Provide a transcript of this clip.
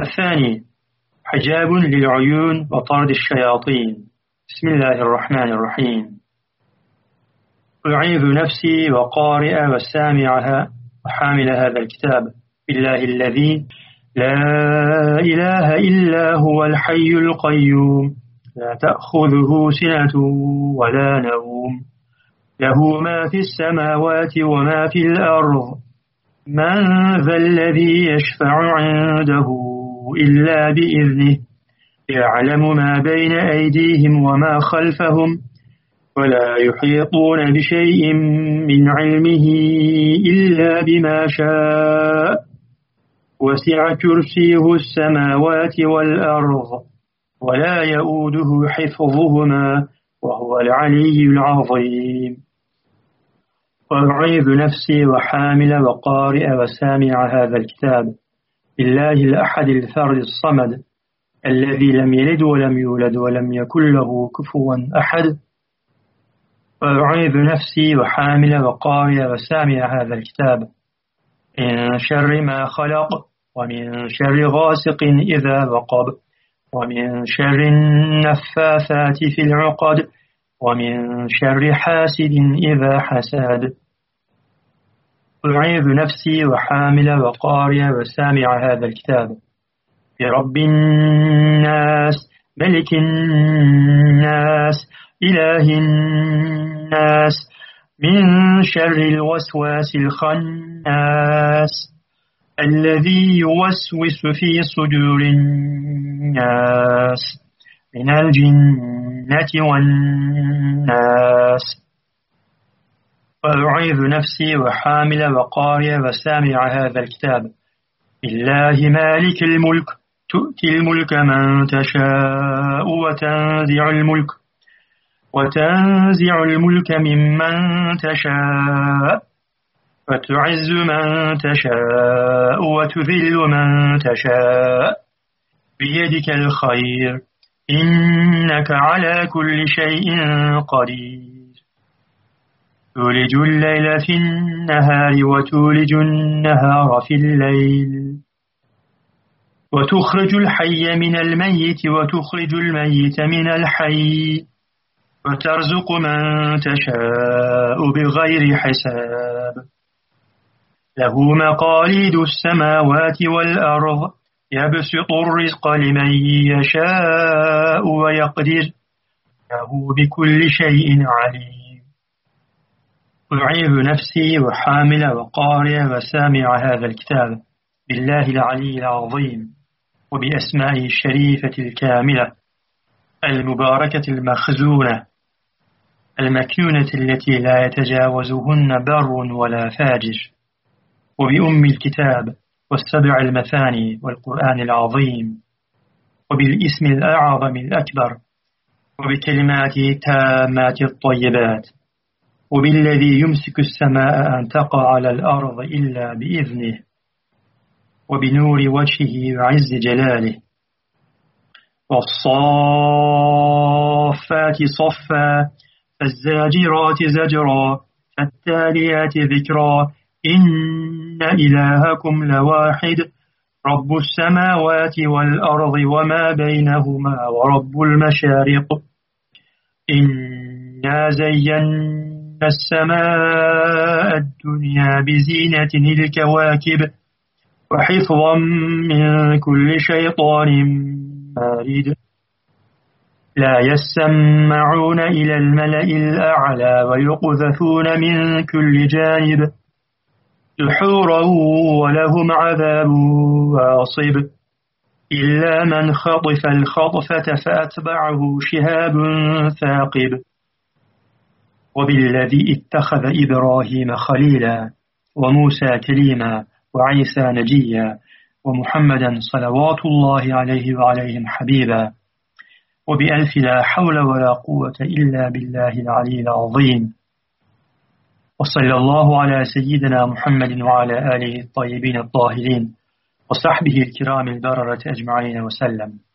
الثاني حجاب للعيون وطرد الشياطين. بسم الله الرحمن الرحيم. أعيذ نفسي وقارئ وسامعها وحامل هذا الكتاب. بالله الذي لا إله إلا هو الحي القيوم. لا تأخذه سنة ولا نوم. له ما في السماوات وما في الأرض. من ذا الذي يشفع عنده؟ إلا بإذنه. يعلم ما بين أيديهم وما خلفهم ولا يحيطون بشيء من علمه إلا بما شاء. وسع كرسيه السماوات والأرض ولا يؤوده حفظهما وهو العلي العظيم. وأعيذ نفسي وحامل وقارئ وسامع هذا الكتاب. بالله الأحد الفرد الصمد الذي لم يلد ولم يولد ولم يكن له كفوا أحد. وأعيذ نفسي وحامل وقارئ وسامع هذا الكتاب. من شر ما خلق ومن شر غاسق إذا وقب. ومن شر النفاثات في العقد. ومن شر حاسد إذا حسد. أعيذ نفسي وحامل وقارئ وسامع هذا الكتاب. برب الناس ملك الناس إله الناس من شر الوسواس الخناس الذي يوسوس في صدور الناس من الجنة والناس. وأعيذ نفسي وحامل وقارئ وسامع هذا الكتاب. بالله مالك الملك تؤتي الملك من تشاء وتنزع الملك وتنزع الملك ممن تشاء وتعز من تشاء وتذل من تشاء. بيدك الخير إنك على كل شيء قدير. تولج الليل في النهار وتولج النهار في الليل. وتخرج الحي من الميت وتخرج الميت من الحي. وترزق من تشاء بغير حساب. له مقاليد السماوات والأرض. يبسط الرزق لمن يشاء ويقدر. له بكل شيء عليم. أعيذ نفسي وحامل وقارئ وسامع هذا الكتاب بالله العلي العظيم وبأسمائه الشريفة الكاملة المباركة المخزونة المكنونة التي لا يتجاوزهن بر ولا فاجر وبأم الكتاب والسبع المثاني والقرآن العظيم وبالاسم الأعظم الأكبر وبكلماته التامات الطيبات وبالذي يمسك السماء أن تقع على الأرض إلا بإذنه وبنور وجهه وعز جلاله. والصافات صفا فالزاجرات زجرا فالتاليات ذكرا. إن إلهكم لواحد رب السماوات والأرض وما بينهما ورب المشارق. إنا زينا السماء الدنيا بزينة الكواكب وحفظا من كل شيطان مارد. لا يسمعون إلى الملأ الأعلى ويقذفون من كل جانب دحورا ولهم عذاب واصب. إلا من خطف الخطفة فأتبعه شهاب ثاقب. وبالذي اتخذ إبراهيم خليلا وموسى كليما وعيسى نجيا ومحمدا صلوات الله عليه وعليهم حبيبا. وبألف لا حول ولا قوة إلا بالله العلي العظيم. وصلى الله على سيدنا محمد وعلى آله الطيبين الطاهرين وصحبه الكرام البررة أجمعين وسلم.